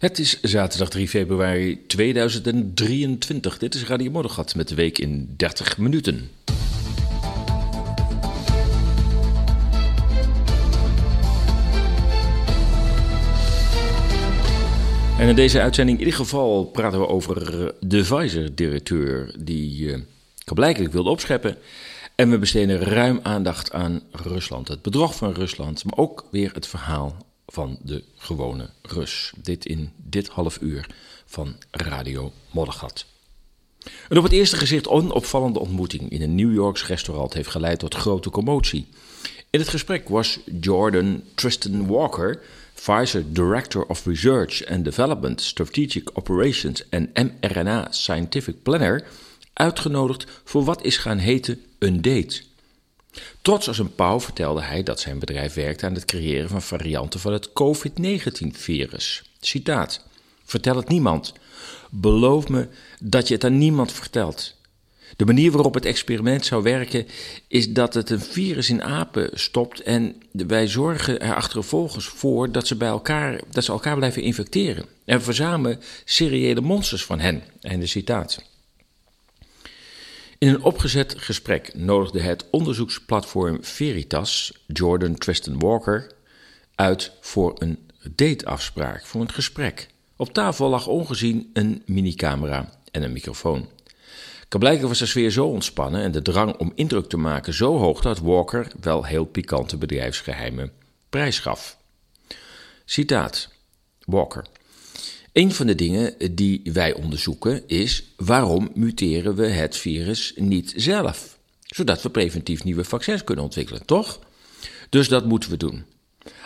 Het is zaterdag 3 februari 2023. Dit is Radio Moddergat met de week in 30 minuten. En in deze uitzending in ieder geval praten we over de Pfizer-directeur die uh, wilde opscheppen. En we besteden ruim aandacht aan Rusland, het bedrog van Rusland, maar ook weer het verhaal van de gewone Rus. Dit in dit half uur van Radio Moddergat. Een op het eerste gezicht onopvallende ontmoeting in een New Yorks restaurant heeft geleid tot grote commotie. In het gesprek was Jordan Tristan Walker, Pfizer Director of Research and Development, Strategic Operations en mRNA Scientific Planner, uitgenodigd voor wat is gaan heten een date. Trots als een pauw vertelde hij dat zijn bedrijf werkte aan het creëren van varianten van het COVID-19-virus. Citaat: Vertel het niemand. Beloof me dat je het aan niemand vertelt. De manier waarop het experiment zou werken is dat het een virus in apen stopt en wij zorgen er achtervolgens voor dat ze, bij elkaar, dat ze elkaar blijven infecteren. En verzamelen seriële monsters van hen. Einde citaat. In een opgezet gesprek nodigde het onderzoeksplatform Veritas Jordan Tristan Walker uit voor een dateafspraak, voor een gesprek. Op tafel lag ongezien een minicamera en een microfoon. Blijkbaar was de sfeer zo ontspannen en de drang om indruk te maken zo hoog dat Walker wel heel pikante bedrijfsgeheimen prijsgaf. Citaat: Walker. Een van de dingen die wij onderzoeken is waarom muteren we het virus niet zelf? Zodat we preventief nieuwe vaccins kunnen ontwikkelen, toch? Dus dat moeten we doen.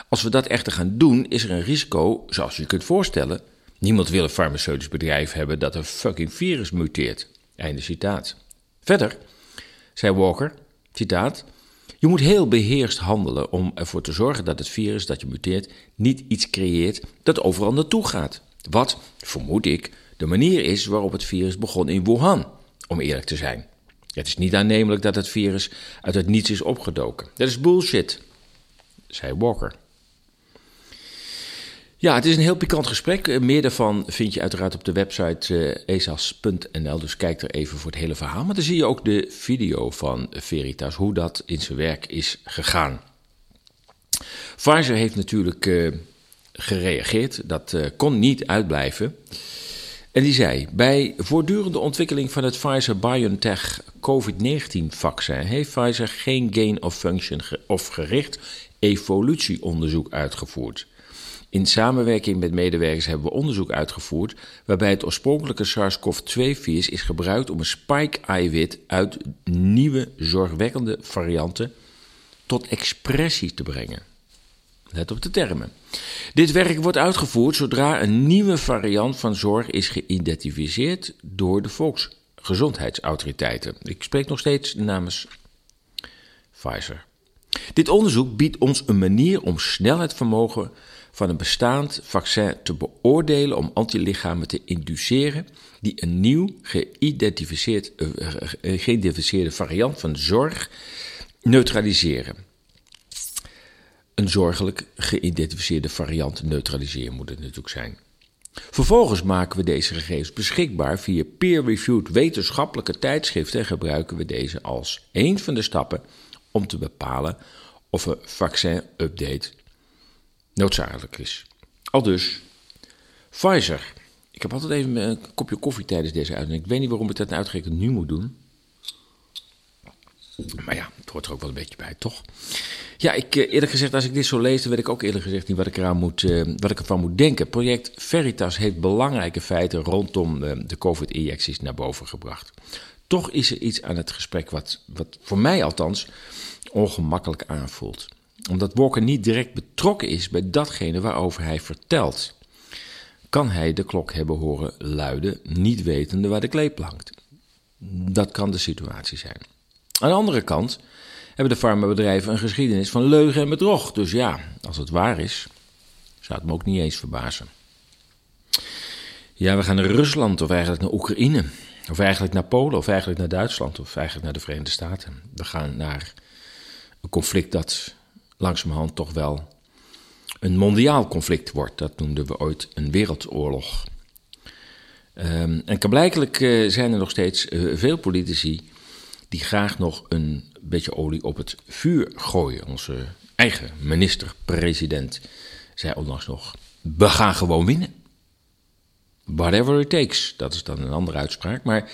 Als we dat echter gaan doen, is er een risico, zoals je je kunt voorstellen. Niemand wil een farmaceutisch bedrijf hebben dat een fucking virus muteert. Einde citaat. Verder, zei Walker, citaat. Je moet heel beheerst handelen om ervoor te zorgen dat het virus dat je muteert niet iets creëert dat overal naartoe gaat. Wat, vermoed ik, de manier is waarop het virus begon in Wuhan, om eerlijk te zijn. Het is niet aannemelijk dat het virus uit het niets is opgedoken. Dat is bullshit, zei Walker. Ja, het is een heel pikant gesprek. Eh, meer daarvan vind je uiteraard op de website uh, esas.nl. Dus kijk er even voor het hele verhaal. Maar dan zie je ook de video van Veritas, hoe dat in zijn werk is gegaan. Pfizer heeft natuurlijk uh, gereageerd. Dat uh, kon niet uitblijven. En die zei: Bij voortdurende ontwikkeling van het Pfizer-BioNTech COVID-19-vaccin heeft Pfizer geen gain of function of gericht evolutieonderzoek uitgevoerd. In samenwerking met medewerkers hebben we onderzoek uitgevoerd waarbij het oorspronkelijke SARS-CoV-2-virus is gebruikt om een spike-eiwit uit nieuwe zorgwekkende varianten tot expressie te brengen. Let op de termen. Dit werk wordt uitgevoerd zodra een nieuwe variant van zorg is geïdentificeerd door de volksgezondheidsautoriteiten. Ik spreek nog steeds namens Pfizer. Dit onderzoek biedt ons een manier om snel het vermogen van een bestaand vaccin te beoordelen om antilichamen te induceren die een nieuw geïdentificeerd, uh, geïdentificeerde variant van zorg neutraliseren. Een zorgelijk geïdentificeerde variant neutraliseren moet het natuurlijk zijn. Vervolgens maken we deze gegevens beschikbaar via peer-reviewed wetenschappelijke tijdschriften en gebruiken we deze als een van de stappen om te bepalen of een vaccin-update noodzakelijk is. Al dus, Pfizer. Ik heb altijd even een kopje koffie tijdens deze uitzending. Ik weet niet waarom ik dat nou nu moet doen. Maar ja, het hoort er ook wel een beetje bij, toch? Ja, ik, eh, eerlijk gezegd, als ik dit zo lees, dan weet ik ook eerlijk gezegd niet wat ik, eraan moet, uh, wat ik ervan moet denken. Project Veritas heeft belangrijke feiten rondom uh, de COVID-injecties naar boven gebracht. Toch is er iets aan het gesprek wat, wat voor mij althans ongemakkelijk aanvoelt. Omdat Walker niet direct betrokken is bij datgene waarover hij vertelt. Kan hij de klok hebben horen luiden, niet wetende waar de kleep hangt? Dat kan de situatie zijn. Aan de andere kant hebben de farmabedrijven een geschiedenis van leugen en bedrog. Dus ja, als het waar is, zou het me ook niet eens verbazen. Ja, we gaan naar Rusland of eigenlijk naar Oekraïne. Of eigenlijk naar Polen, of eigenlijk naar Duitsland, of eigenlijk naar de Verenigde Staten. We gaan naar een conflict dat langzamerhand toch wel een mondiaal conflict wordt. Dat noemden we ooit een wereldoorlog. Um, en blijkelijk uh, zijn er nog steeds uh, veel politici die graag nog een beetje olie op het vuur gooien. Onze eigen minister-president zei onlangs nog: We gaan gewoon winnen. Whatever it takes. Dat is dan een andere uitspraak. Maar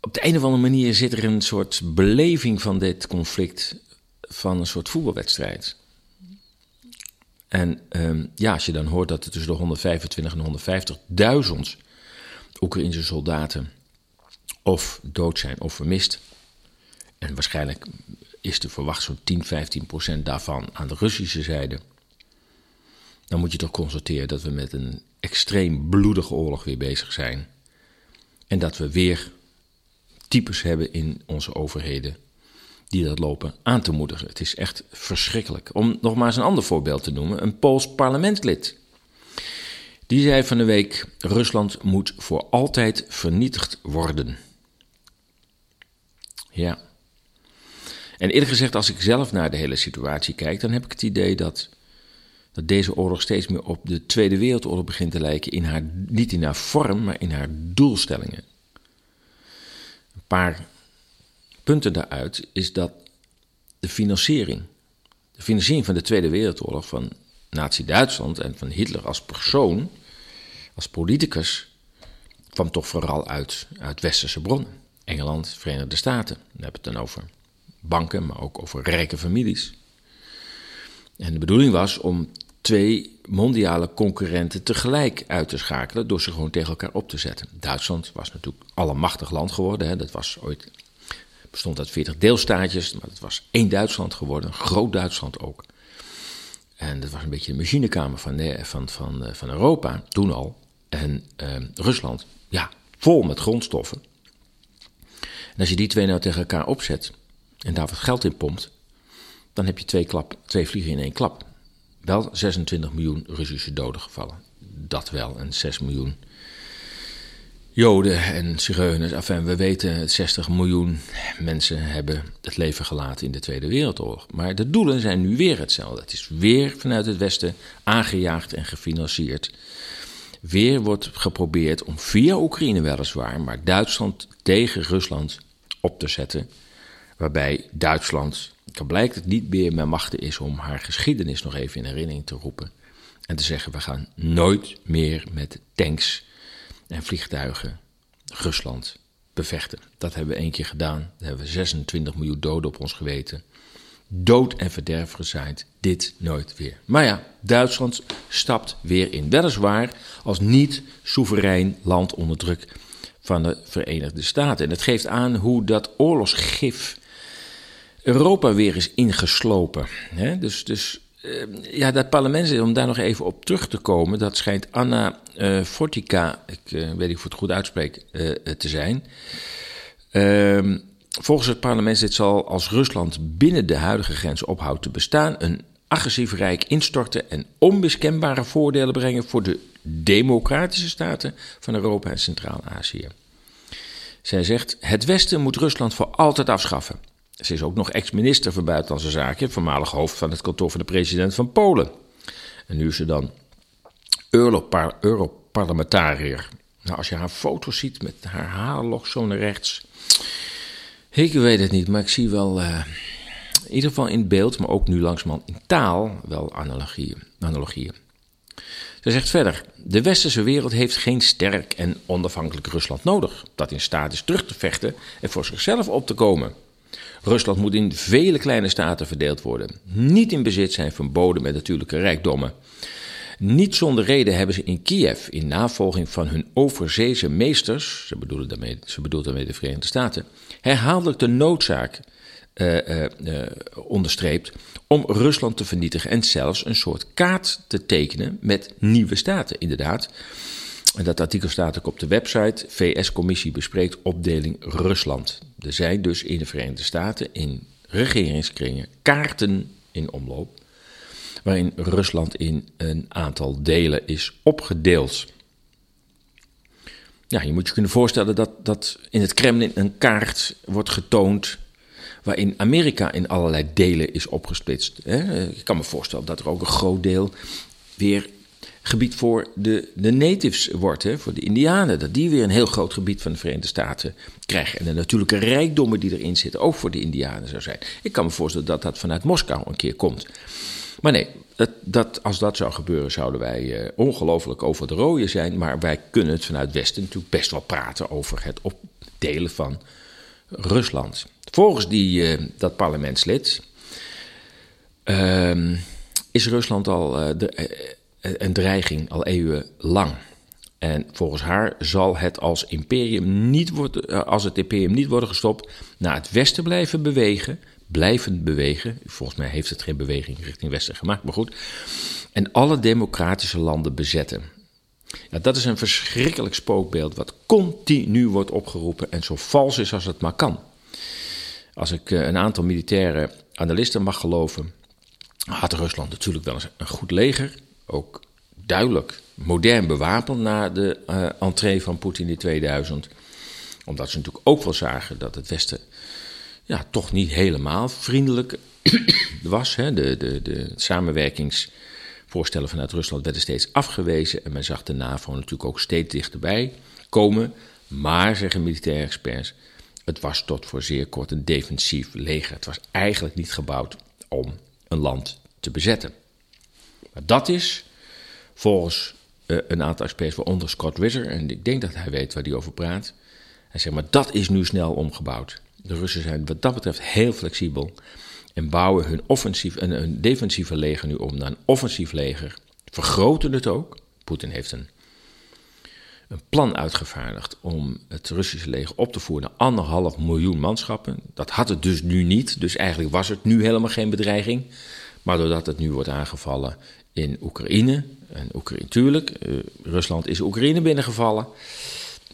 op de een of andere manier zit er een soort beleving van dit conflict van een soort voetbalwedstrijd. En um, ja, als je dan hoort dat er tussen de 125 en 150.000 Oekraïnse soldaten of dood zijn of vermist. En waarschijnlijk is te verwacht zo'n 10, 15 procent daarvan aan de Russische zijde. Dan moet je toch constateren dat we met een extreem bloedige oorlog weer bezig zijn. En dat we weer types hebben in onze overheden die dat lopen aan te moedigen. Het is echt verschrikkelijk. Om nog maar eens een ander voorbeeld te noemen: een Pools parlementslid. Die zei van de week: Rusland moet voor altijd vernietigd worden. Ja. En eerlijk gezegd, als ik zelf naar de hele situatie kijk, dan heb ik het idee dat, dat deze oorlog steeds meer op de Tweede Wereldoorlog begint te lijken. In haar, niet in haar vorm, maar in haar doelstellingen. Een paar punten daaruit is dat de financiering, de financiering van de Tweede Wereldoorlog van Nazi-Duitsland en van Hitler als persoon, als politicus, kwam toch vooral uit, uit westerse bronnen. Engeland, Verenigde Staten. We hebben het dan over banken, maar ook over rijke families. En de bedoeling was om twee mondiale concurrenten tegelijk uit te schakelen door ze gewoon tegen elkaar op te zetten. Duitsland was natuurlijk allemachtig land geworden. Hè. Dat was ooit bestond uit 40 deelstaatjes, maar het was één Duitsland geworden, groot Duitsland ook. En dat was een beetje de machinekamer van, van, van, eh, van Europa, toen al. En uh, Rusland, ja, vol met grondstoffen. Als je die twee nou tegen elkaar opzet en daar wat geld in pompt, dan heb je twee, klap, twee vliegen in één klap. Wel 26 miljoen Russische doden gevallen. Dat wel, en 6 miljoen Joden en Zigeuners. Enfin, we weten 60 miljoen mensen hebben het leven gelaten in de Tweede Wereldoorlog. Maar de doelen zijn nu weer hetzelfde. Het is weer vanuit het Westen aangejaagd en gefinancierd. Weer wordt geprobeerd om via Oekraïne weliswaar, maar Duitsland tegen Rusland op te zetten. Waarbij Duitsland kan blijkt niet meer met machten is om haar geschiedenis nog even in herinnering te roepen. En te zeggen: we gaan nooit meer met tanks en vliegtuigen Rusland bevechten. Dat hebben we één keer gedaan. Daar hebben we 26 miljoen doden op ons geweten. Dood en verderf gezaaid. Dit nooit weer. Maar ja, Duitsland stapt weer in. Weliswaar als niet-soeverein land onder druk van de Verenigde Staten. En dat geeft aan hoe dat oorlogsgif Europa weer is ingeslopen. Dus, dus ja, dat parlement, om daar nog even op terug te komen, dat schijnt Anna uh, Fortica, ik uh, weet niet of ik het goed uitspreek, te zijn. Ehm, volgens het parlement dit zal als Rusland binnen de huidige grens ophoudt te bestaan, een agressief rijk instorten en onmiskenbare voordelen brengen voor de democratische staten van Europa en Centraal-Azië. Zij zegt: Het Westen moet Rusland voor altijd afschaffen. Ze is ook nog ex-minister van Buitenlandse Zaken, voormalig hoofd van het kantoor van de president van Polen. En nu is ze dan Europarlementariër. Nou, als je haar foto ziet met haar haarlok zo naar rechts. Ik weet het niet, maar ik zie wel, uh, in ieder geval in beeld, maar ook nu langzamerhand in taal, wel analogieën. Ze zegt verder: De westerse wereld heeft geen sterk en onafhankelijk Rusland nodig, dat in staat is terug te vechten en voor zichzelf op te komen. Rusland moet in vele kleine staten verdeeld worden, niet in bezit zijn van bodem met natuurlijke rijkdommen. Niet zonder reden hebben ze in Kiev, in navolging van hun overzeese meesters, ze bedoelen daarmee, bedoelt daarmee de Verenigde Staten, herhaaldelijk de noodzaak uh, uh, onderstreept om Rusland te vernietigen en zelfs een soort kaart te tekenen met nieuwe staten, inderdaad. En dat artikel staat ook op de website. VS-commissie bespreekt opdeling Rusland. Er zijn dus in de Verenigde Staten in regeringskringen kaarten in omloop. Waarin Rusland in een aantal delen is opgedeeld. Ja, je moet je kunnen voorstellen dat, dat in het Kremlin een kaart wordt getoond. Waarin Amerika in allerlei delen is opgesplitst. Ik kan me voorstellen dat er ook een groot deel weer gebied voor de, de natives wordt, hè, voor de Indianen. Dat die weer een heel groot gebied van de Verenigde Staten krijgen. En de natuurlijke rijkdommen die erin zitten ook voor de Indianen zou zijn. Ik kan me voorstellen dat dat vanuit Moskou een keer komt. Maar nee, dat, als dat zou gebeuren, zouden wij uh, ongelooflijk over de rode zijn. Maar wij kunnen het vanuit Westen natuurlijk best wel praten over het opdelen van Rusland. Volgens die, uh, dat parlementslid uh, is Rusland al uh, de, een dreiging al eeuwenlang. En volgens haar zal het als, imperium niet worden, als het imperium niet worden gestopt, naar het westen blijven bewegen, blijven bewegen. Volgens mij heeft het geen beweging richting westen gemaakt, maar goed. En alle democratische landen bezetten. Dat is een verschrikkelijk spookbeeld wat continu wordt opgeroepen en zo vals is als het maar kan. Als ik een aantal militaire analisten mag geloven, had Rusland natuurlijk wel eens een goed leger. Ook duidelijk modern bewapend na de uh, entree van Poetin in 2000. Omdat ze natuurlijk ook wel zagen dat het Westen ja, toch niet helemaal vriendelijk was. Hè. De, de, de samenwerkingsvoorstellen vanuit Rusland werden steeds afgewezen. En men zag de NAVO natuurlijk ook steeds dichterbij komen. Maar, zeggen militaire experts, het was tot voor zeer kort een defensief leger. Het was eigenlijk niet gebouwd om een land te bezetten. Maar dat is volgens uh, een aantal experts, waaronder Scott Wisser, en ik denk dat hij weet waar hij over praat. Hij zegt, maar dat is nu snel omgebouwd. De Russen zijn wat dat betreft heel flexibel en bouwen hun, offensief, en hun defensieve leger nu om naar een offensief leger. Vergroten het ook. Poetin heeft een, een plan uitgevaardigd om het Russische leger op te voeren naar anderhalf miljoen manschappen. Dat had het dus nu niet, dus eigenlijk was het nu helemaal geen bedreiging. Maar doordat het nu wordt aangevallen in Oekraïne, en Oekraïne, tuurlijk, uh, Rusland is Oekraïne binnengevallen.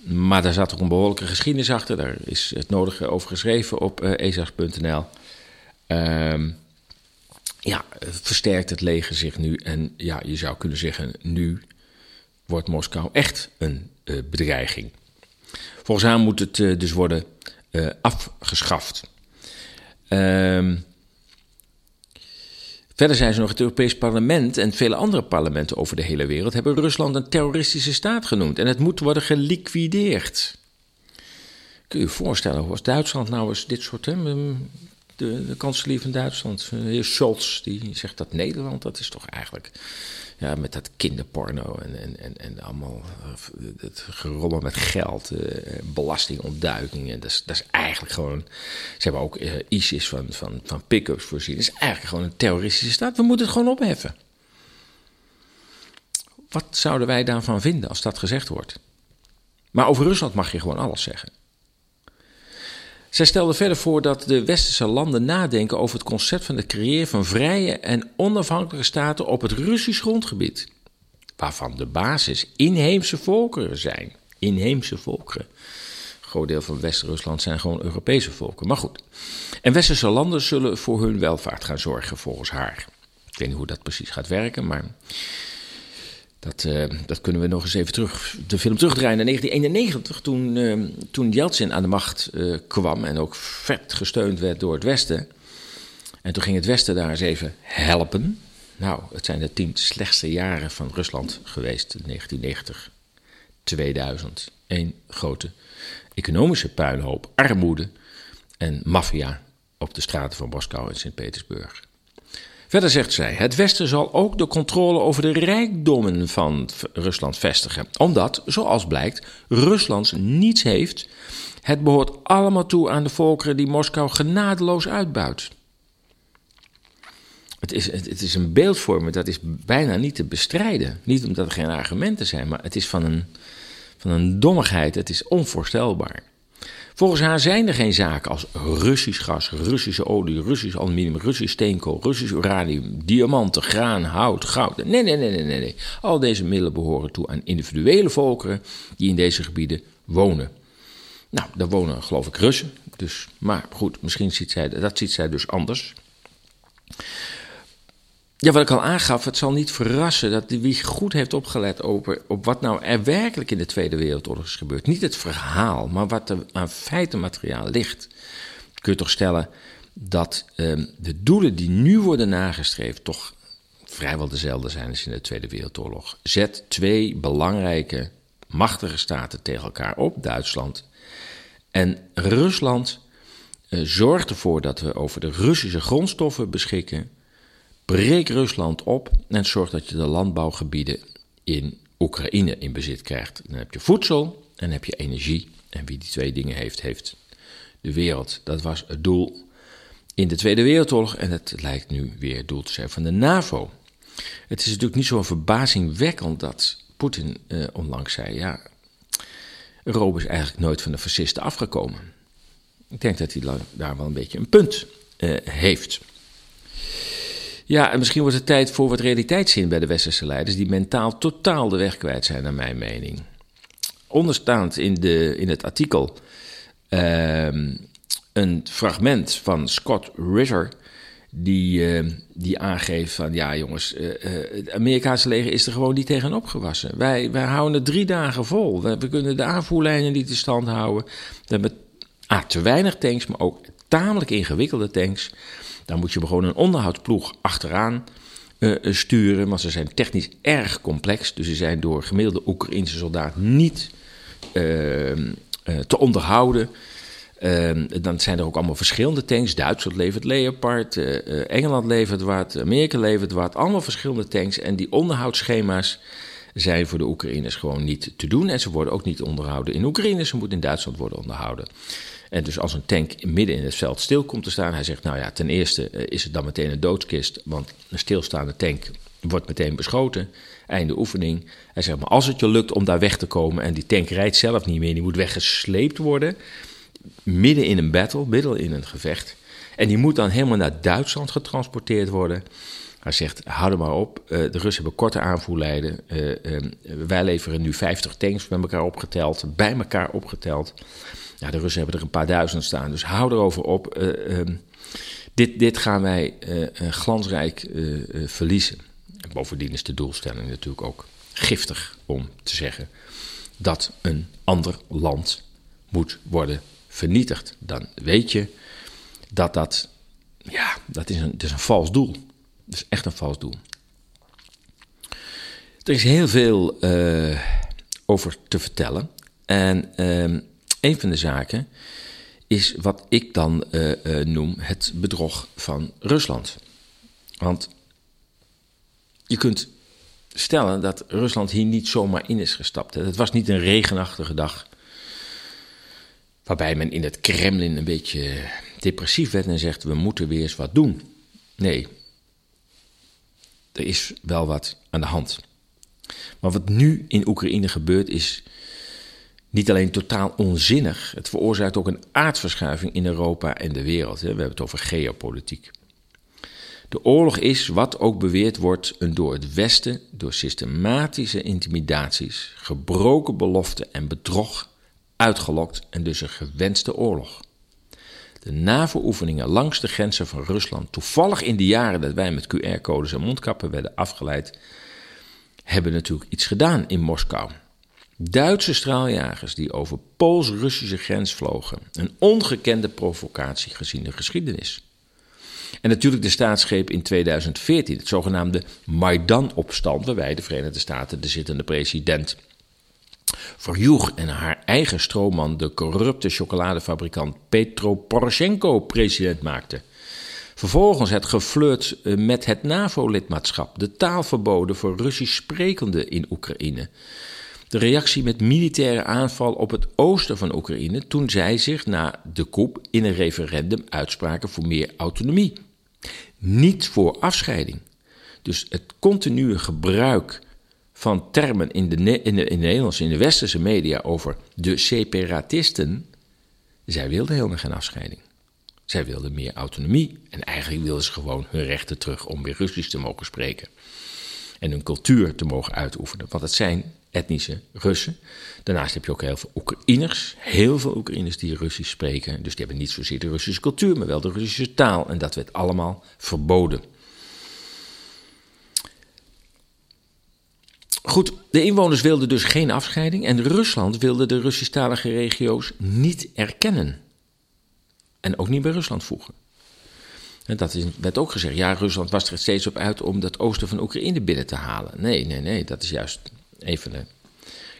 Maar daar zat ook een behoorlijke geschiedenis achter. Daar is het nodige over geschreven op uh, eh, ezas.nl. Ehm, ja, versterkt het leger zich nu. En ja, je zou kunnen zeggen, nu wordt Moskou echt een uh, bedreiging. Volgens haar moet het uh, dus worden afgeschaft. Ehm Verder zijn ze nog het Europees Parlement en vele andere parlementen over de hele wereld hebben Rusland een terroristische staat genoemd en het moet worden geliquideerd. Kun je je voorstellen, als Duitsland nou eens dit soort. Hè, de, de kanselier van Duitsland, heer Scholz, die zegt dat Nederland, dat is toch eigenlijk ja, met dat kinderporno en, en, en, en allemaal eh, het gerommel met geld, uh, belastingontduikingen. Dat is, dat is eigenlijk gewoon. Ze hebben ook uh, ISIS van, van, van pick-ups voorzien. Dat is eigenlijk gewoon een terroristische staat. We moeten het gewoon opheffen. Wat zouden wij daarvan vinden als dat gezegd wordt? Maar over Rusland mag je gewoon alles zeggen. Zij stelde verder voor dat de westerse landen nadenken over het concept van het creëren van vrije en onafhankelijke staten op het Russisch grondgebied, waarvan de basis inheemse volkeren zijn. Inheemse volkeren. Een groot deel van West-Rusland zijn gewoon Europese volken. Maar goed. En westerse landen zullen voor hun welvaart gaan zorgen, volgens haar. Ik weet niet hoe dat precies gaat werken, maar dat, uh, dat kunnen we nog eens even terug, de film terugdraaien naar 1991, toen, uh, toen Yeltsin aan de macht uh, kwam en ook vet gesteund werd door het Westen. En toen ging het Westen daar eens even helpen. Nou, het zijn de tien slechtste jaren van Rusland geweest, 1990, 2000. Eén grote economische puinhoop, armoede en maffia op de straten van Moskou en Sint-Petersburg. Verder zegt zij: Het Westen zal ook de controle over de rijkdommen van Rusland vestigen, omdat, zoals blijkt, Rusland niets heeft. Het behoort allemaal toe aan de volkeren die Moskou genadeloos uitbuit. Het is, het, is een beeldvorming dat is bijna niet te bestrijden. Niet omdat er geen argumenten zijn, maar het is van een, van een dommigheid. Het is onvoorstelbaar. Volgens haar zijn er geen zaken als Russisch gas, Russische olie, Russisch aluminium, Russisch steenkool, Russisch uranium, diamanten, graan, hout, goud. Nee, nee, nee, nee, nee. Al deze middelen behoren toe aan individuele volkeren die in deze gebieden wonen. Nou, daar wonen geloof ik Russen. Dus, maar goed, misschien ziet zij, dat ziet zij dus anders. Ja, wat ik al aangaf, het zal niet verrassen dat wie goed heeft opgelet op, op wat nou er werkelijk in de Tweede Wereldoorlog is gebeurd. Niet het verhaal, maar wat er aan feitenmateriaal ligt. Kun je toch stellen dat ehm, de doelen die nu worden nagestreefd toch vrijwel dezelfde zijn als in de Tweede Wereldoorlog. Zet twee belangrijke, machtige staten tegen elkaar op, Duitsland en Rusland. Uh, zorgt ervoor dat we over de Russische grondstoffen beschikken. Breek Rusland op en zorg dat je de landbouwgebieden in Oekraïne in bezit krijgt. Dan heb je voedsel en heb je energie. En wie die twee dingen heeft, heeft de wereld. Dat was het doel in de Tweede Wereldoorlog en het lijkt nu weer het doel te zijn van de NAVO. Het is natuurlijk niet zo verbazingwekkend dat Poetin eh, onlangs zei: ja, Europa is eigenlijk nooit van de fascisten afgekomen. Ik denk dat hij daar wel een beetje een punt uh, heeft. Ja, en misschien wordt het tijd voor wat realiteitszin bij de westerse leiders, die mentaal totaal de weg kwijt zijn, naar mijn mening. Onderstaand in, de, in het artikel uh, een fragment van Scott Ritter, die, uh, die aangeeft van ja jongens, uh, het Amerikaanse leger is er gewoon niet tegen opgewassen. Wij, wij houden het drie dagen vol. We, kunnen de aanvoerlijnen niet in stand houden. We hebben te weinig tanks, maar ook tamelijk ingewikkelde tanks. Dan moet je gewoon een onderhoudsploeg achteraan uh, sturen. Want ze zijn technisch erg complex. Dus ze zijn door gemiddelde Oekraïnse soldaat niet uh, uh, te onderhouden. Ehm, dan zijn er ook allemaal verschillende tanks. Duitsland levert Leopard, Engeland levert wat, Amerika levert wat. Allemaal verschillende tanks. En die onderhoudsschema's zijn voor de Oekraïners gewoon niet te doen. En ze worden ook niet onderhouden in Oekraïne. Ze moeten in Duitsland worden onderhouden. En dus als een tank midden in het veld stil komt te staan, hij zegt, nou ja, ten eerste eh, is het dan meteen een doodskist, want een stilstaande tank wordt meteen beschoten. Einde oefening. Hij zegt, maar als het je lukt om daar weg te komen en die tank rijdt zelf niet meer, die moet weggesleept worden, midden in een battle, midden in een gevecht. En die moet dan helemaal naar Duitsland getransporteerd worden. Hij zegt, hou er maar op. Uh, de Russen hebben korte aanvoerlijden. Uh, wij leveren nu 50 tanks bij elkaar opgeteld, bij elkaar opgeteld. Ja, de Russen hebben er een paar duizend staan, dus hou erover op. Uh, dit, dit gaan wij uh, glansrijk verliezen. bovendien is de doelstelling natuurlijk ook giftig om te zeggen dat een ander land moet worden vernietigd. Dan weet je dat dat, ja, dat is een, dat is een vals doel. Dat is echt een vals doel. Er is heel veel over te vertellen. En ehm, een van de zaken is wat ik dan uh, uh, noem het bedrog van Rusland. Want je kunt stellen dat Rusland hier niet zomaar in is gestapt. Het was niet een regenachtige dag waarbij men in het Kremlin een beetje depressief werd en zegt: we moeten weer eens wat doen. Nee, er is wel wat aan de hand. Maar wat nu in Oekraïne gebeurt is niet alleen totaal onzinnig, het veroorzaakt ook een aardverschuiving in Europa en de wereld. We hebben het over geopolitiek. De oorlog is, wat ook beweerd wordt, een door het Westen, door systematische intimidaties, gebroken beloften en bedrog uitgelokt en dus een gewenste oorlog. De NAVO-oefeningen langs de grenzen van Rusland, toevallig in de jaren dat wij met QR-codes en mondkappen werden afgeleid, hebben natuurlijk iets gedaan in Moskou. Duitse straaljagers die over Pools-Russische grens vlogen. Een ongekende provocatie gezien de geschiedenis. En natuurlijk de staatsgreep in 2014, het zogenaamde Maidan-opstand, waarbij de Verenigde Staten de zittende president verjoeg en haar eigen stroomman, de corrupte chocoladefabrikant Petro Poroshenko, president maakte. Vervolgens het geflirt eh, met het NAVO-lidmaatschap, de taalverboden voor Russisch sprekenden in Oekraïne de reactie met militaire aanval op het oosten van Oekraïne toen zij zich na de coup in een referendum uitspraken voor meer autonomie. Niet voor afscheiding. Dus het continue gebruik van termen in de, in de, in de Nederlandse, in de westerse media over de separatisten. Zij wilden helemaal geen afscheiding. Zij wilden meer autonomie en eigenlijk wilden ze gewoon hun rechten terug om weer Russisch te mogen spreken. En hun cultuur te mogen uitoefenen. Want het zijn etnische Russen. Daarnaast heb je ook heel veel Oekraïners, heel veel Oekraïners die Russisch spreken. Dus die hebben niet zozeer de Russische cultuur, maar wel de Russische taal. En dat werd allemaal verboden. Goed, de inwoners wilden dus geen afscheiding en Rusland wilde de Russisch-talige regio's niet erkennen. En ook niet bij Rusland voegen. En dat is, werd ook gezegd. Ja, Rusland was er steeds op uit om dat oosten van Oekraïne binnen te halen. Nee, nee, nee. Dat is juist de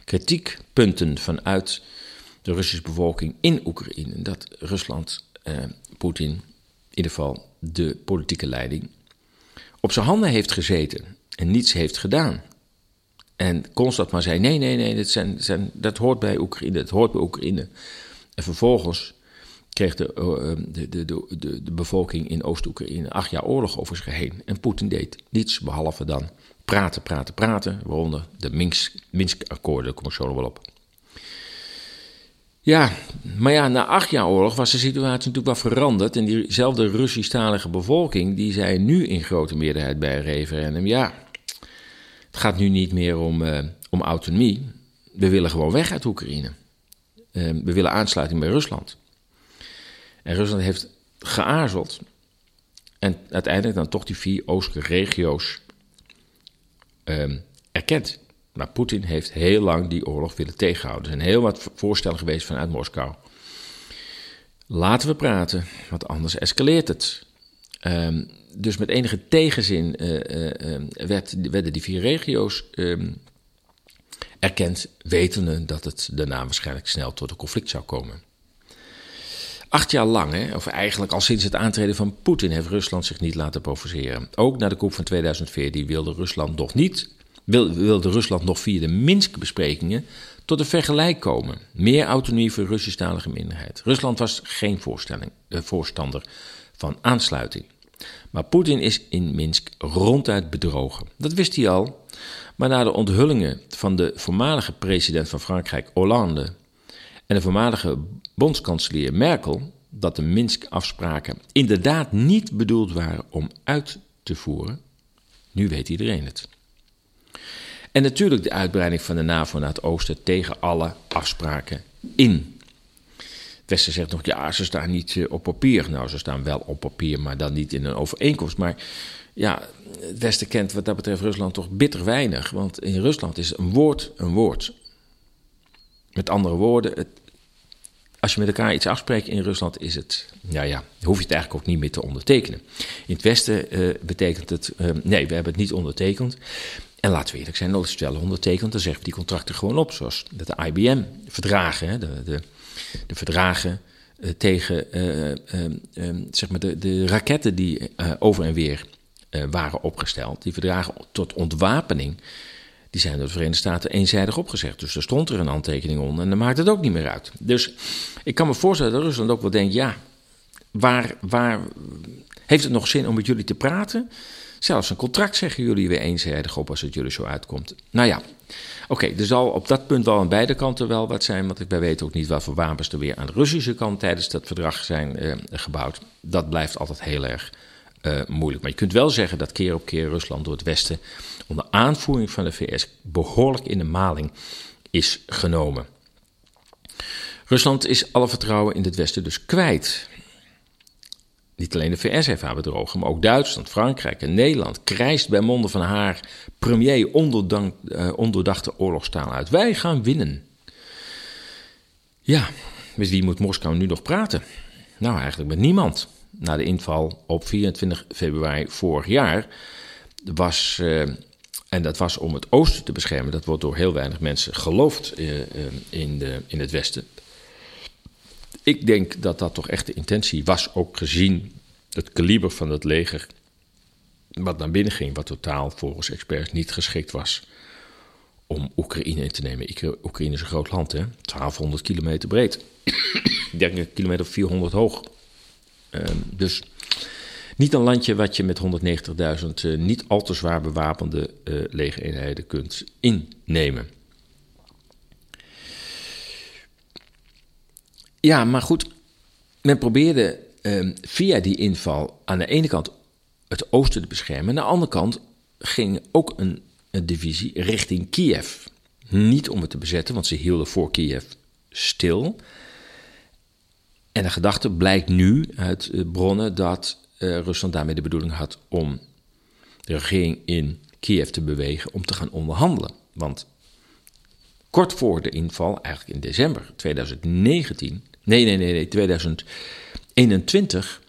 kritiekpunten vanuit de Russische bevolking in Oekraïne. Dat Rusland, eh, Poetin, in ieder geval de politieke leiding, op zijn handen heeft gezeten en niets heeft gedaan. En constant maar zei: nee, nee, nee, dat, zijn, zijn, dat hoort bij Oekraïne, dat hoort bij Oekraïne. En vervolgens kreeg de, de, de, de, de bevolking in Oost-Oekraïne acht jaar oorlog over zich heen. En Poetin deed niets behalve dan praten, praten, praten. Waaronder de Minsk-akkoorden, daar kom ik zo nog wel op. Ja, maar ja, na acht jaar oorlog was de situatie natuurlijk wel veranderd. En diezelfde Russisch-talige bevolking, die zei nu in grote meerderheid bij een referendum... ja, het gaat nu niet meer om, uh, om autonomie. We willen gewoon weg uit Oekraïne. Uh, we willen aansluiting bij Rusland. En Rusland heeft geaarzeld. En uiteindelijk dan toch die vier oostelijke regio's um, erkend. Maar Poetin heeft heel lang die oorlog willen tegenhouden. Er zijn heel wat voorstellen geweest vanuit Moskou. Laten we praten, want anders escaleert het. Um, dus met enige tegenzin uh, uh, werd, werden die vier regio's um, erkend, wetende dat het daarna waarschijnlijk snel tot een conflict zou komen. Acht jaar lang, hè, of eigenlijk al sinds het aantreden van Poetin, heeft Rusland zich niet laten provoceren. Ook na de coup van 2014 wilde Rusland nog niet, wilde Rusland nog via de Minsk-besprekingen tot een vergelijk komen. Meer autonomie voor Russisch-talige minderheid. Rusland was geen uh, voorstander van aansluiting. Maar Poetin is in Minsk ronduit bedrogen. Dat wist hij al. Maar na de onthullingen van de voormalige president van Frankrijk, Hollande, en de voormalige bondskanselier Merkel dat de Minsk-afspraken inderdaad niet bedoeld waren om uit te voeren, nu weet iedereen het. En natuurlijk de uitbreiding van de NAVO naar het oosten tegen alle afspraken in. Het Westen zegt nog, ja, ze staan niet eh, op papier. Nou, ze staan wel op papier, maar dan niet in een overeenkomst. Maar ja, het Westen kent wat dat betreft Rusland toch bitter weinig. Want in Rusland is een woord een woord. Met andere woorden, het, als je met elkaar iets afspreekt in Rusland, is het, ja ja, hoef je het eigenlijk ook niet meer te ondertekenen. In het Westen uh, betekent het, uh, nee, we hebben het niet ondertekend. En laten we eerlijk zijn, als het wel ondertekend, dan zeggen we die contracten gewoon op. Zoals de IBM-verdragen, de, de, de verdragen uh, tegen zeg maar de, de raketten die over en weer waren opgesteld. Die verdragen tot ontwapening die zijn door de Verenigde Staten eenzijdig opgezegd. Dus er stond er een handtekening onder en dan maakt het ook niet meer uit. Dus ik kan me voorstellen dat Rusland ook wel denkt: ja, waar, waar heeft het nog zin om met jullie te praten? Zelfs een contract zeggen jullie weer eenzijdig op als het jullie zo uitkomt. Nou ja, oké, er zal op dat punt wel aan beide kanten wel wat zijn. Want wij weten ook niet wat voor wapens er weer aan de Russische kant tijdens dat verdrag zijn eh, gebouwd. Dat blijft altijd heel erg uh, moeilijk. Maar je kunt wel zeggen dat keer op keer Rusland door het Westen onder aanvoering van de VS behoorlijk in de maling is genomen. Rusland is alle vertrouwen in het Westen dus kwijt. Niet alleen de VS heeft haar bedrogen, maar ook Duitsland, Frankrijk en Nederland krijst bij monden van haar premier uh, ondoordachte oorlogstaal uit. Wij gaan winnen. Ja, met wie moet Moskou nu nog praten? Nou, eigenlijk met niemand. Na de inval op 24 februari vorig jaar was uh, en dat was om het oosten te beschermen. Dat wordt door heel weinig mensen geloofd uh, in, de, in het westen. Ik denk dat dat toch echt de intentie was, ook gezien het kaliber van het leger. Wat naar binnen ging, wat totaal volgens experts niet geschikt was om Oekraïne in te nemen. Oekraïne is een groot land, hè? 1200 kilometer breed. 30 kilometer 400 hoog. Uh, dus niet een landje wat je met 190.000 uh, niet al te zwaar bewapende uh, legereenheden kunt innemen. Ja, maar goed, men probeerde uh, via die inval aan de ene kant het oosten te beschermen. Aan de andere kant ging ook een, een divisie richting Kiev. Niet om het te bezetten, want ze hielden voor Kiev stil. En de gedachte blijkt nu uit uh, bronnen dat uh, Rusland daarmee de bedoeling had om de regering in Kiev te bewegen om te gaan onderhandelen. Want kort voor de inval, eigenlijk in december 2019, nee, nee, nee, nee 2021,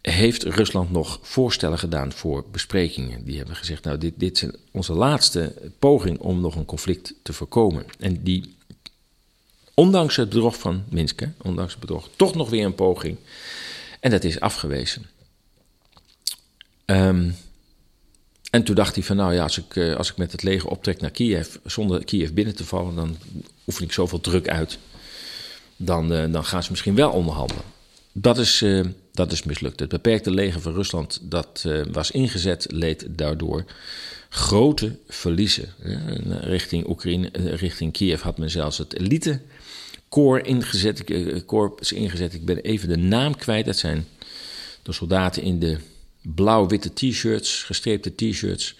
heeft Rusland nog voorstellen gedaan voor besprekingen. Die hebben gezegd, nou, dit, dit is onze laatste poging om nog een conflict te voorkomen. En die, ondanks het bedrog van Minsk, ondanks het bedrog, toch nog weer een poging. En dat is afgewezen. Um, en toen dacht hij van, nou ja, als ik, eh, als ik met het leger optrek naar Kiev, zonder Kiev binnen te vallen, dan oefen ik zoveel druk uit. Dan, uh, dan gaan ze misschien wel onderhandelen. Dat is, uh, dat is mislukt. Het beperkte leger van Rusland dat was ingezet, leed daardoor grote verliezen. richting Oekraïne, richting Kiev had men zelfs het elite corps ingezet. Corps ingezet. Ik ben even de naam kwijt. Dat zijn de soldaten in de blauw-witte t-shirts, gestreepte t-shirts.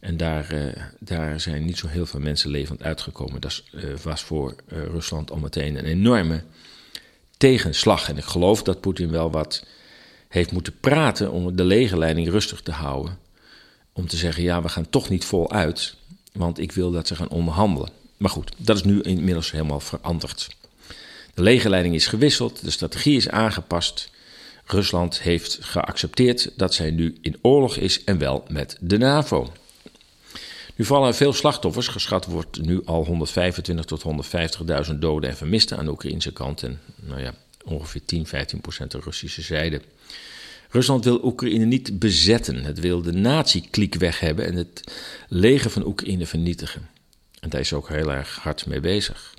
En daar, uh, daar zijn niet zo heel veel mensen levend uitgekomen. Dat uh, was voor Rusland al meteen een enorme tegenslag. En ik geloof dat Poetin wel wat heeft moeten praten om de legerleiding rustig te houden. Om te zeggen, ja, we gaan toch niet voluit, want ik wil dat ze gaan onderhandelen. Maar goed, dat is nu inmiddels helemaal veranderd. De legerleiding is gewisseld, de strategie is aangepast. Rusland heeft geaccepteerd dat zij nu in oorlog is en wel met de NAVO. Nu vallen veel slachtoffers, geschat wordt nu al 125 tot 150.000 doden en vermisten aan de Oekraïnse kant en nou ja, ongeveer 10, 15 procent de Russische zijde. Rusland wil Oekraïne niet bezetten. Het wil de nazi-kliek weg hebben en het leger van Oekraïne vernietigen. En daar is ook heel erg hard mee bezig.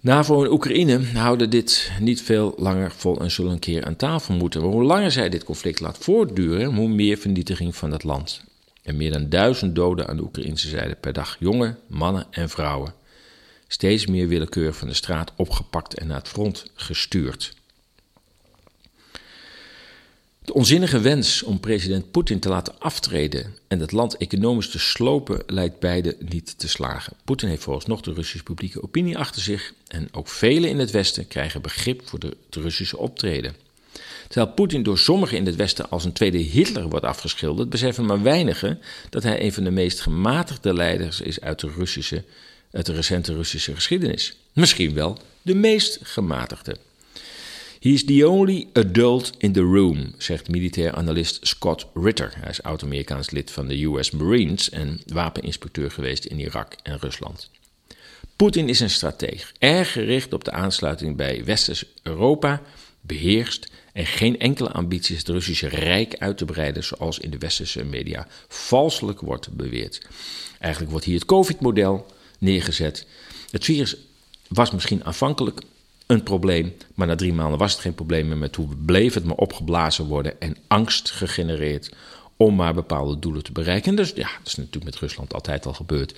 NAVO en Oekraïne houden dit niet veel langer vol en zullen een keer aan tafel moeten. Maar hoe langer zij dit conflict laat voortduren, hoe meer vernietiging van het land. En meer dan duizend doden aan de Oekraïnse zijde per dag. Jongen, mannen en vrouwen. Steeds meer willekeur van de straat opgepakt en naar het front gestuurd. De onzinnige wens om president Poetin te laten aftreden en het land economisch te slopen lijkt beide niet te slagen. Poetin heeft nog de Russische publieke opinie achter zich en ook velen in het Westen krijgen begrip voor de, het Russische optreden. Terwijl Poetin door sommigen in het Westen als een tweede Hitler wordt afgeschilderd, beseffen maar weinigen dat hij een van de meest gematigde leiders is uit de, Russische, uit de recente Russische geschiedenis. Misschien wel de meest gematigde. He is the only adult in the room, zegt militair analist Scott Ritter. Hij is oud-Amerikaans lid van de US Marines en wapeninspecteur geweest in Irak en Rusland. Poetin is een strateeg, erg gericht op de aansluiting bij Westers Europa, beheerst en geen enkele ambitie is het Russische Rijk uit te breiden, zoals in de westerse media valselijk wordt beweerd. Eigenlijk wordt hier het COVID-model neergezet. Het virus was misschien aanvankelijk een probleem. Maar na drie maanden was het geen probleem meer. Met hoe bleef het maar opgeblazen worden en angst gegenereerd om maar bepaalde doelen te bereiken. Dus ja, dat is natuurlijk met Rusland altijd al gebeurd.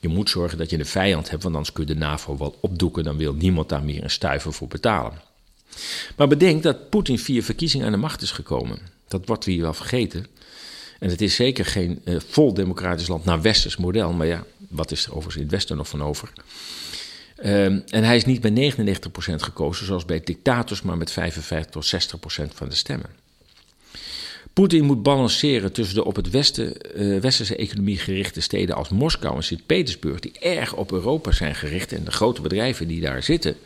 Je moet zorgen dat je een vijand hebt, want anders kun je de NAVO wel opdoeken. Dan wil niemand daar meer een stuiver voor betalen. Maar bedenk dat Poetin via verkiezingen aan de macht is gekomen. Dat wordt hier wel vergeten. En het is zeker geen uh, vol democratisch land naar westers model. Maar ja, wat is er overigens in het Westen nog van over? Um, en hij is niet met 99% gekozen, zoals bij dictators, maar met 55 tot 60% van de stemmen. Poetin moet balanceren tussen de op het westen, uh, westerse economie gerichte steden als Moskou en Sint-Petersburg, die erg op Europa zijn gericht en de grote bedrijven die daar zitten,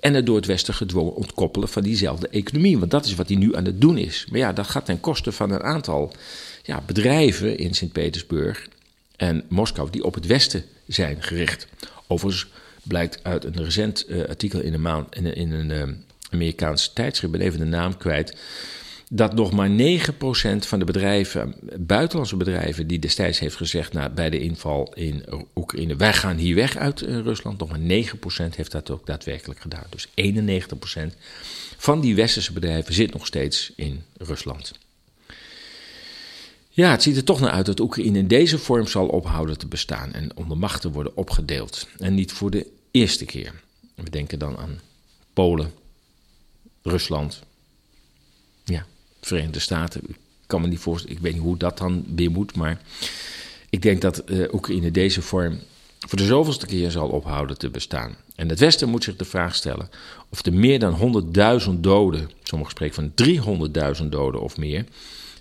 en het door het westen gedwongen ontkoppelen van diezelfde economie. Want dat is wat hij nu aan het doen is. Maar ja, dat gaat ten koste van een aantal ja, bedrijven in Sint-Petersburg en Moskou die op het westen zijn gericht. Overigens blijkt uit een recent uh, artikel in in, een uh, Amerikaans tijdschrift, ben even de naam kwijt, dat nog maar 9% van de bedrijven, buitenlandse bedrijven, die destijds heeft gezegd nou, bij de inval in Oekraïne, wij gaan hier weg uit uh, Rusland, nog maar 9% heeft dat ook daadwerkelijk gedaan. Dus 91% van die westerse bedrijven zit nog steeds in Rusland. Ja, het ziet er toch naar uit dat Oekraïne in deze vorm zal ophouden te bestaan en onder machten worden opgedeeld. En niet voor de eerste keer. We denken dan aan Polen, Rusland, ja, Verenigde Staten. Ik kan me niet voorstellen, ik weet niet hoe dat dan weer moet, maar ik denk dat uh, Oekraïne deze vorm voor de zoveelste keer zal ophouden te bestaan. En het Westen moet zich de vraag stellen of de meer dan 100.000 doden, sommigen spreken van 300.000 doden of meer,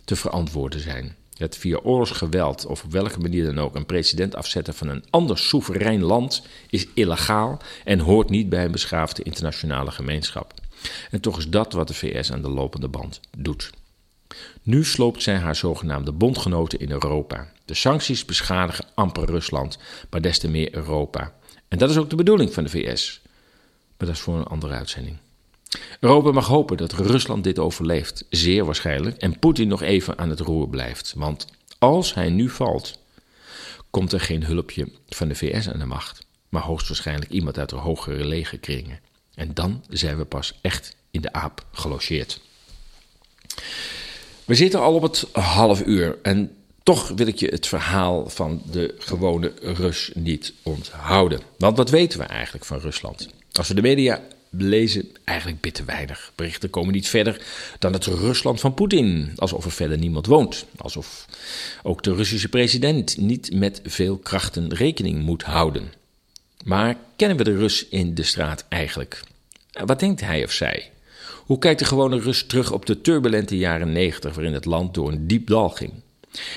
te verantwoorden zijn. Het via oorlogsgeweld of op welke manier dan ook een president afzetten van een ander soeverein land is illegaal en hoort niet bij een beschaafde internationale gemeenschap. En toch is dat wat de VS aan de lopende band doet. Nu sloopt zij haar zogenaamde bondgenoten in Europa. De sancties beschadigen amper Rusland, maar des te meer Europa. En dat is ook de bedoeling van de VS. Maar dat is voor een andere uitzending. Europa mag hopen dat Rusland dit overleeft, zeer waarschijnlijk, en Poetin nog even aan het roer blijft. Want als hij nu valt, komt er geen hulpje van de VS aan de macht, maar hoogstwaarschijnlijk iemand uit de hogere legerkringen. En dan zijn we pas echt in de aap gelogeerd. We zitten al op het half uur en toch wil ik je het verhaal van de gewone Rus niet onthouden. Want wat weten we eigenlijk van Rusland? Als we de media lezen, eigenlijk bitter weinig. Berichten komen niet verder dan het Rusland van Poetin. Alsof er verder niemand woont. Alsof ook de Russische president niet met veel krachten rekening moet houden. Maar kennen we de Rus in de straat eigenlijk? Wat denkt hij of zij? Hoe kijkt de gewone Rus terug op de turbulente jaren 90 waarin het land door een diep dal ging?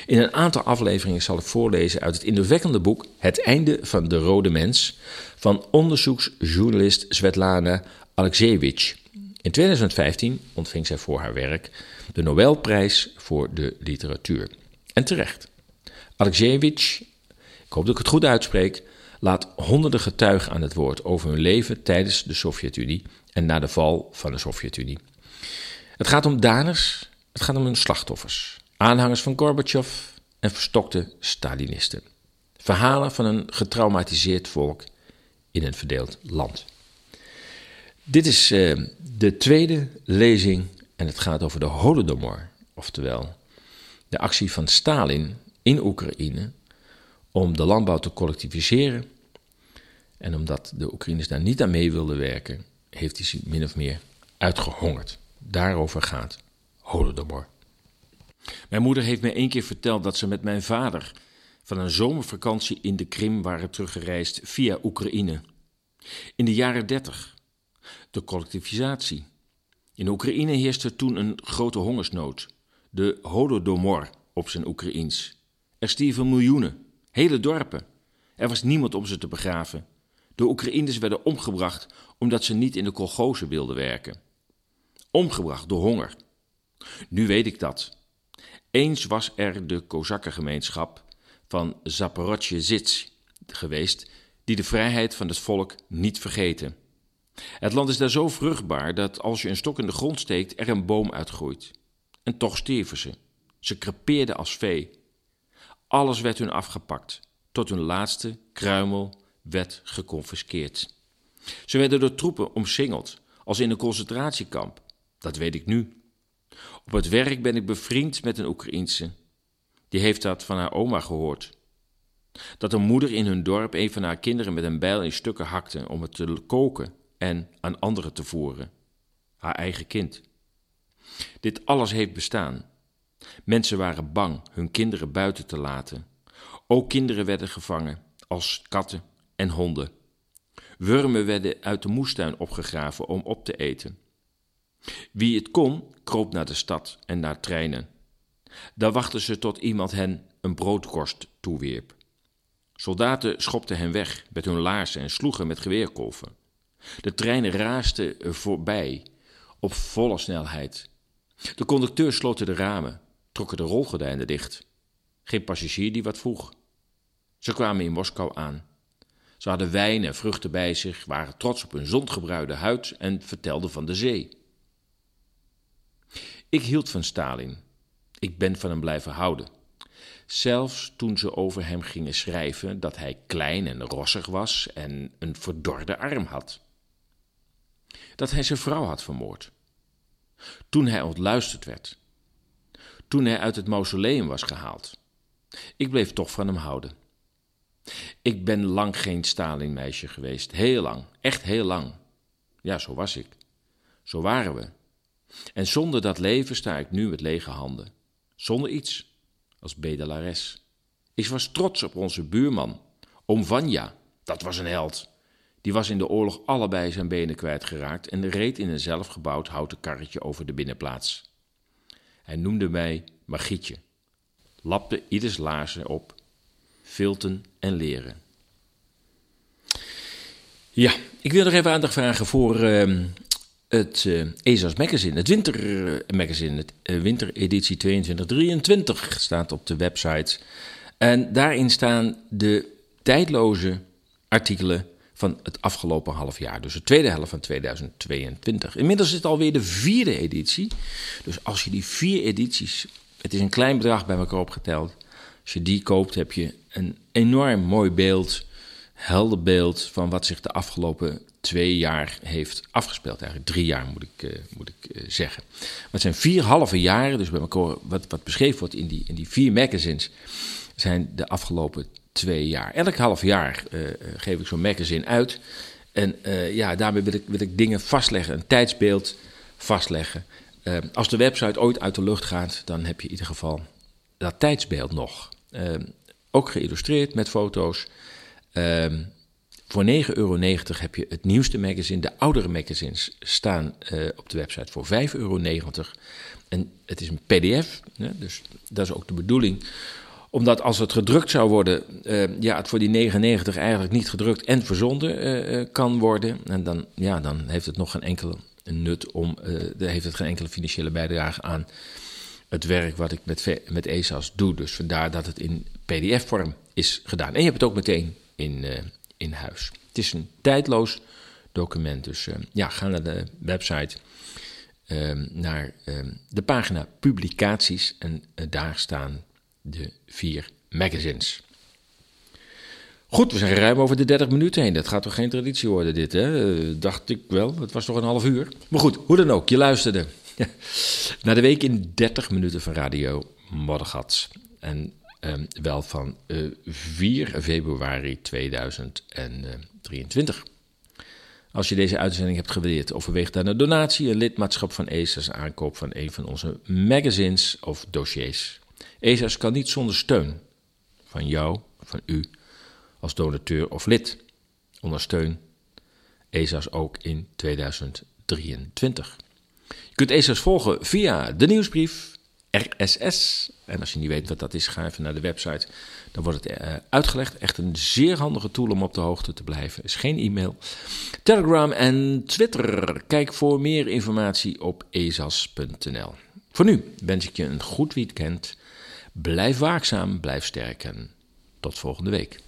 In een aantal afleveringen zal ik voorlezen uit het indrukwekkende boek Het einde van de rode mens van onderzoeksjournalist Svetlana Alexievich. In 2015 ontving zij voor haar werk de Nobelprijs voor de literatuur. En terecht. Alexievich, ik hoop dat ik het goed uitspreek, laat honderden getuigen aan het woord over hun leven tijdens de Sovjet-Unie en na de val van de Sovjet-Unie. Het gaat om daders, het gaat om hun slachtoffers, aanhangers van Gorbachev en verstokte Stalinisten. Verhalen van een getraumatiseerd volk in een verdeeld land. Dit is uh, de tweede lezing en het gaat over de Holodomor, oftewel de actie van Stalin in Oekraïne om de landbouw te collectiviseren. En omdat de Oekraïners daar niet aan mee wilden werken, heeft hij ze min of meer uitgehongerd. Daarover gaat Holodomor. Mijn moeder heeft me één keer verteld dat ze met mijn vader van een zomervakantie in de Krim waren teruggereisd via Oekraïne. In de jaren dertig. De collectivisatie. In Oekraïne heerste toen een grote hongersnood. De Holodomor op zijn Oekraïens. Er stierven miljoenen, hele dorpen. Er was niemand om ze te begraven. De Oekraïners werden omgebracht omdat ze niet in de kolgozen wilden werken. Omgebracht door honger. Nu weet ik dat. Eens was er de Kozakkengemeenschap van Zaporozhye geweest, die de vrijheid van het volk niet vergeten. Het land is daar zo vruchtbaar dat als je een stok in de grond steekt, er een boom uitgroeit. En toch stierven ze. Ze crepeerden als vee. Alles werd hun afgepakt, tot hun laatste kruimel werd geconfiskeerd. Ze werden door troepen omsingeld, als in een concentratiekamp. Dat weet ik nu. Op het werk ben ik bevriend met een Oekraïense. Die heeft dat van haar oma gehoord. Dat een moeder in hun dorp een van haar kinderen met een bijl in stukken hakte om het te koken en aan anderen te voeren. Haar eigen kind. Dit alles heeft bestaan. Mensen waren bang hun kinderen buiten te laten. Ook kinderen werden gevangen, als katten en honden. Wurmen werden uit de moestuin opgegraven om op te eten. Wie het kon, kroop naar de stad en naar treinen. Daar wachten ze tot iemand hen een broodkorst toewierp. Soldaten schopten hen weg met hun laarzen en sloegen met geweerkolven. De treinen raasden voorbij op volle snelheid. De conducteur sloten de ramen, trokken de rolgordijnen dicht. Geen passagier die wat vroeg. Ze kwamen in Moskou aan. Ze hadden wijn en vruchten bij zich, waren trots op hun zongebruide huid en vertelden van de zee. Ik hield van Stalin. Ik ben van hem blijven houden. Zelfs toen ze over hem gingen schrijven dat hij klein en rossig was en een verdorde arm had. Dat hij zijn vrouw had vermoord. Toen hij ontluisterd werd. Toen hij uit het mausoleum was gehaald. Ik bleef toch van hem houden. Ik ben lang geen Stalin-meisje geweest. Heel lang. Echt heel lang. Ja, zo was ik. Zo waren we. En zonder dat leven sta ik nu met lege handen. Zonder iets. Als bedelares. Ik was trots op onze buurman. Oom Vanja. Dat was een held. Die was in de oorlog allebei zijn benen kwijtgeraakt en reed in een zelfgebouwd houten karretje over de binnenplaats. Hij noemde mij Magietje. Lapte ieders laarzen op filten en leren. Ja, ik wil nog even aandacht vragen voor uh, het uh, ESA's Magazine, het wintermagazine, het uh, wintereditie 2223 staat op de website. En daarin staan de tijdloze artikelen van het afgelopen half jaar. Dus de tweede helft van 2022. Inmiddels is het alweer de vierde editie. Dus als je die vier edities, het is een klein bedrag bij elkaar opgeteld. Als je die koopt, heb je een enorm mooi beeld, helder beeld van wat zich de afgelopen twee jaar heeft afgespeeld. Eigenlijk drie jaar moet ik, uh, moet ik uh, zeggen. Maar het zijn vier halve jaren, dus bij wat, wat beschreven wordt in die, in die vier magazines, zijn de afgelopen twee jaar. Elk half jaar uh, geef ik zo'n magazine uit. En ja, daarmee wil ik, wil ik dingen vastleggen, een tijdsbeeld vastleggen. als de website ooit uit de lucht gaat, dan heb je in ieder geval dat tijdsbeeld nog. ook geïllustreerd met foto's. Ehm, voor 9,90 euro heb je het nieuwste magazine. De oudere magazines staan uh, op de website voor 5,90 euro. En het is een PDF, dus dat is ook de bedoeling. Omdat als het gedrukt zou worden, uh, ja, het voor die 99 eigenlijk niet gedrukt en verzonden uh, kan worden. En dan, ja, dan heeft het nog geen enkele nut om, dan heeft het geen enkele financiële bijdrage aan het werk wat ik met, met ESA's doe. Dus vandaar dat het in PDF-vorm is gedaan. En je hebt het ook meteen in, in huis. Het is een tijdloos document. Dus uh, ja, ga naar de website, uh, naar uh, de pagina publicaties en eh, daar staan de vier magazines. Goed, we zijn ruim over de 30 minuten heen. Dat gaat toch geen traditie worden, dit, hè? Eh, dacht ik wel. Het was toch een half uur. Maar goed, hoe dan ook, je luisterde. naar de week in 30 minuten van Radio Moddergat. En Um, wel van uh, eh, 4 februari 2023. Als je deze uitzending hebt gewaardeerd, overweeg dan een donatie, een lidmaatschap van ESA's, aankoop van een van onze magazines of dossiers. ESA's kan niet zonder steun van jou, van u, als donateur of lid. Ondersteun ESA's ook in 2023. Je kunt ESA's volgen via de nieuwsbrief, RSS. En als je niet weet wat dat is, ga even naar de website. Dan wordt het uh, uitgelegd. Echt een zeer handige tool om op de hoogte te blijven. Is geen e-mail. Telegram en Twitter. Kijk voor meer informatie op ezas.nl. Voor nu wens ik je een goed weekend. Blijf waakzaam, blijf sterk en tot volgende week.